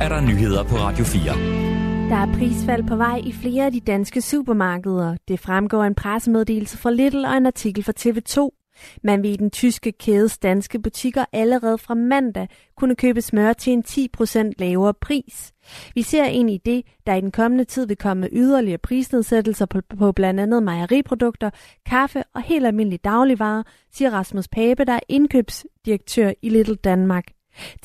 er der nyheder på Radio 4. Der er prisfald på vej i flere af de danske supermarkeder. Det fremgår en pressemeddelelse fra Little og en artikel fra TV2. Man vil i den tyske kædes danske butikker allerede fra mandag kunne købe smør til en 10% lavere pris. Vi ser ind i det, der i den kommende tid vil komme yderligere prisnedsættelser på, på blandt andet mejeriprodukter, kaffe og helt almindelige dagligvarer, siger Rasmus Pape, der er indkøbsdirektør i Little Danmark.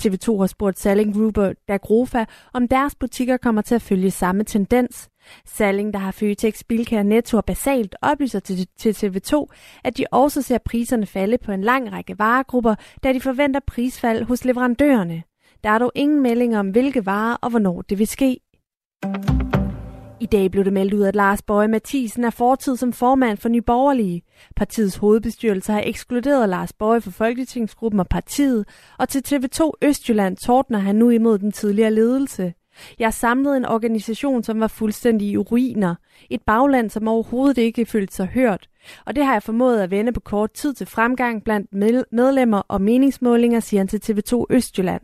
TV2 har spurgt Salling Gruber Dagrofa, om deres butikker kommer til at følge samme tendens. Salling, der har Føtex, Bilka og Netto og Basalt, oplyser til, til TV2, at de også ser priserne falde på en lang række varegrupper, da de forventer prisfald hos leverandørerne. Der er dog ingen meldinger om, hvilke varer og hvornår det vil ske. I dag blev det meldt ud, at Lars Bøje Mathisen er fortid som formand for Nye Borgerlige. Partiets hovedbestyrelse har ekskluderet Lars Bøje fra Folketingsgruppen og partiet, og til TV2 Østjylland tordner han nu imod den tidligere ledelse. Jeg samlede en organisation, som var fuldstændig i ruiner. Et bagland, som overhovedet ikke følte sig hørt. Og det har jeg formået at vende på kort tid til fremgang blandt medlemmer og meningsmålinger, siger han til TV2 Østjylland.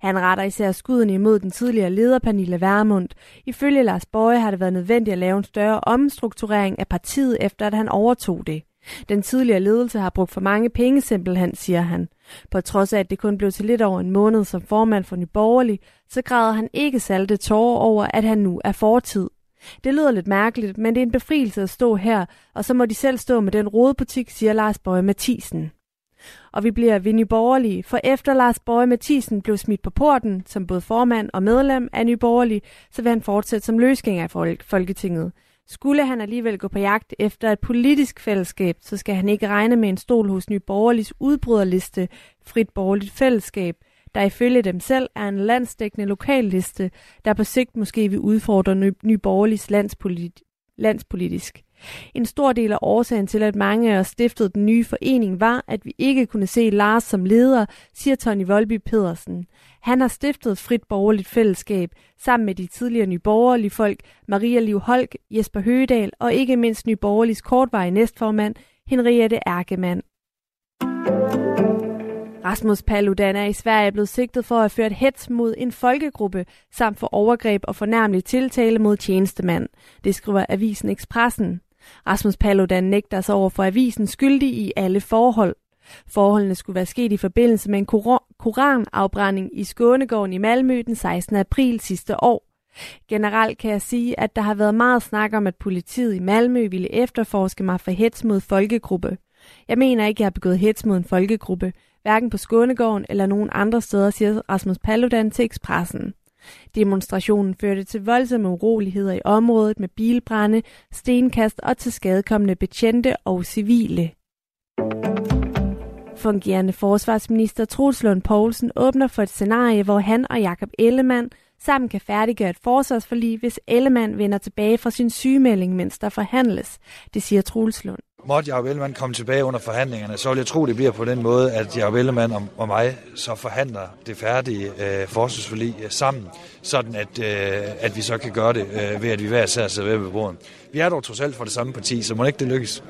Han retter især skuden imod den tidligere leder Pernille Værmund. Ifølge Lars Bøje har det været nødvendigt at lave en større omstrukturering af partiet, efter at han overtog det. Den tidligere ledelse har brugt for mange penge, simpelthen, siger han. På trods af, at det kun blev til lidt over en måned som formand for Nyborgerlig, så græder han ikke salte tårer over, at han nu er fortid. Det lyder lidt mærkeligt, men det er en befrielse at stå her, og så må de selv stå med den rodebutik, siger Lars Bøje Mathisen. Og vi bliver ved Nyborgerlige, for efter Lars Bøje Mathisen blev smidt på porten som både formand og medlem af Nyborgerlige, så vil han fortsætte som løsgænger af Folketinget. Skulle han alligevel gå på jagt efter et politisk fællesskab, så skal han ikke regne med en stol hos Nyborgerliges udbryderliste Frit Borgerligt Fællesskab, der ifølge dem selv er en landsdækkende lokalliste, der på sigt måske vil udfordre Nyborgerliges landspolit landspolitisk. En stor del af årsagen til, at mange af os stiftede den nye forening, var, at vi ikke kunne se Lars som leder, siger Tony Volby Pedersen. Han har stiftet Frit Borgerligt Fællesskab sammen med de tidligere nyborgerlige folk, Maria Liv Holk, Jesper Høgedal og ikke mindst nyborgerligs kortvarige næstformand, Henriette Erkemann. Rasmus Paludan er i Sverige blevet sigtet for at have ført hets mod en folkegruppe, samt for overgreb og fornærmelig tiltale mod tjenestemand. Det skriver Avisen Expressen. Rasmus Paludan nægter sig over for avisen skyldig i alle forhold. Forholdene skulle være sket i forbindelse med en koranafbrænding i Skånegården i Malmø den 16. april sidste år. Generelt kan jeg sige, at der har været meget snak om, at politiet i Malmø ville efterforske mig for hets mod folkegruppe. Jeg mener ikke, at jeg har begået hets mod en folkegruppe, hverken på Skånegården eller nogen andre steder, siger Rasmus Paludan til Expressen. Demonstrationen førte til voldsomme uroligheder i området med bilbrænde, stenkast og til skadekommende betjente og civile. Fungerende forsvarsminister Troels Lund Poulsen åbner for et scenarie, hvor han og Jakob Ellemann sammen kan færdiggøre et forsvarsforlig, hvis Ellemann vender tilbage fra sin sygemelding, mens der forhandles. Det siger Troels Lund. Måtte Jacob Ellemann komme tilbage under forhandlingerne, så vil jeg tro, det bliver på den måde, at Jacob Ellemann og, og mig så forhandler det færdige øh, forsvarsforlig øh, sammen, sådan at, øh, at vi så kan gøre det øh, ved, at vi hver især sidder ved bordet. Vi er dog trods alt fra det samme parti, så må ikke det lykkes.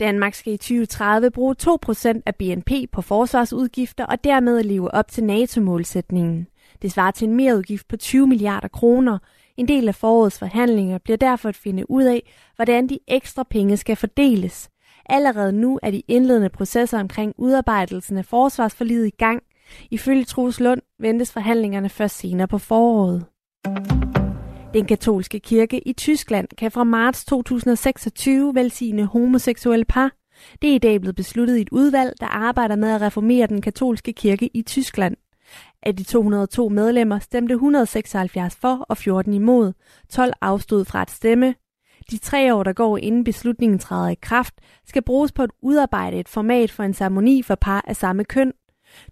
Danmark skal i 2030 bruge 2% af BNP på forsvarsudgifter og dermed leve op til NATO-målsætningen. Det svarer til en merudgift på 20 milliarder kroner. En del af forårets forhandlinger bliver derfor at finde ud af, hvordan de ekstra penge skal fordeles. Allerede nu er de indledende processer omkring udarbejdelsen af forsvarsforliget i gang. Ifølge Troels Lund ventes forhandlingerne først senere på foråret. Den katolske kirke i Tyskland kan fra marts 2026 velsigne homoseksuelle par. Det er i dag blevet besluttet i et udvalg, der arbejder med at reformere den katolske kirke i Tyskland. Af de 202 medlemmer stemte 176 for og 14 imod. 12 afstod fra at stemme. De tre år, der går inden beslutningen træder i kraft, skal bruges på at udarbejde et format for en ceremoni for par af samme køn.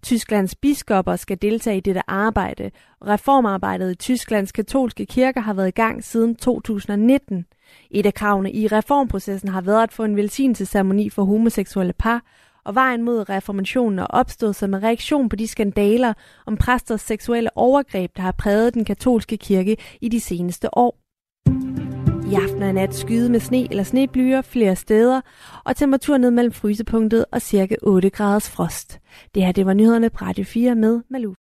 Tysklands biskopper skal deltage i dette arbejde, og reformarbejdet i Tysklands katolske kirker har været i gang siden 2019. Et af kravene i reformprocessen har været at få en velsignelsesceremoni for homoseksuelle par, og vejen mod reformationen er opstået som en reaktion på de skandaler om præsters seksuelle overgreb, der har præget den katolske kirke i de seneste år. I aften og nat skyde med sne eller sneblyer flere steder, og temperaturen ned mellem frysepunktet og cirka 8 graders frost. Det her det var nyhederne på Radio 4 med Malou.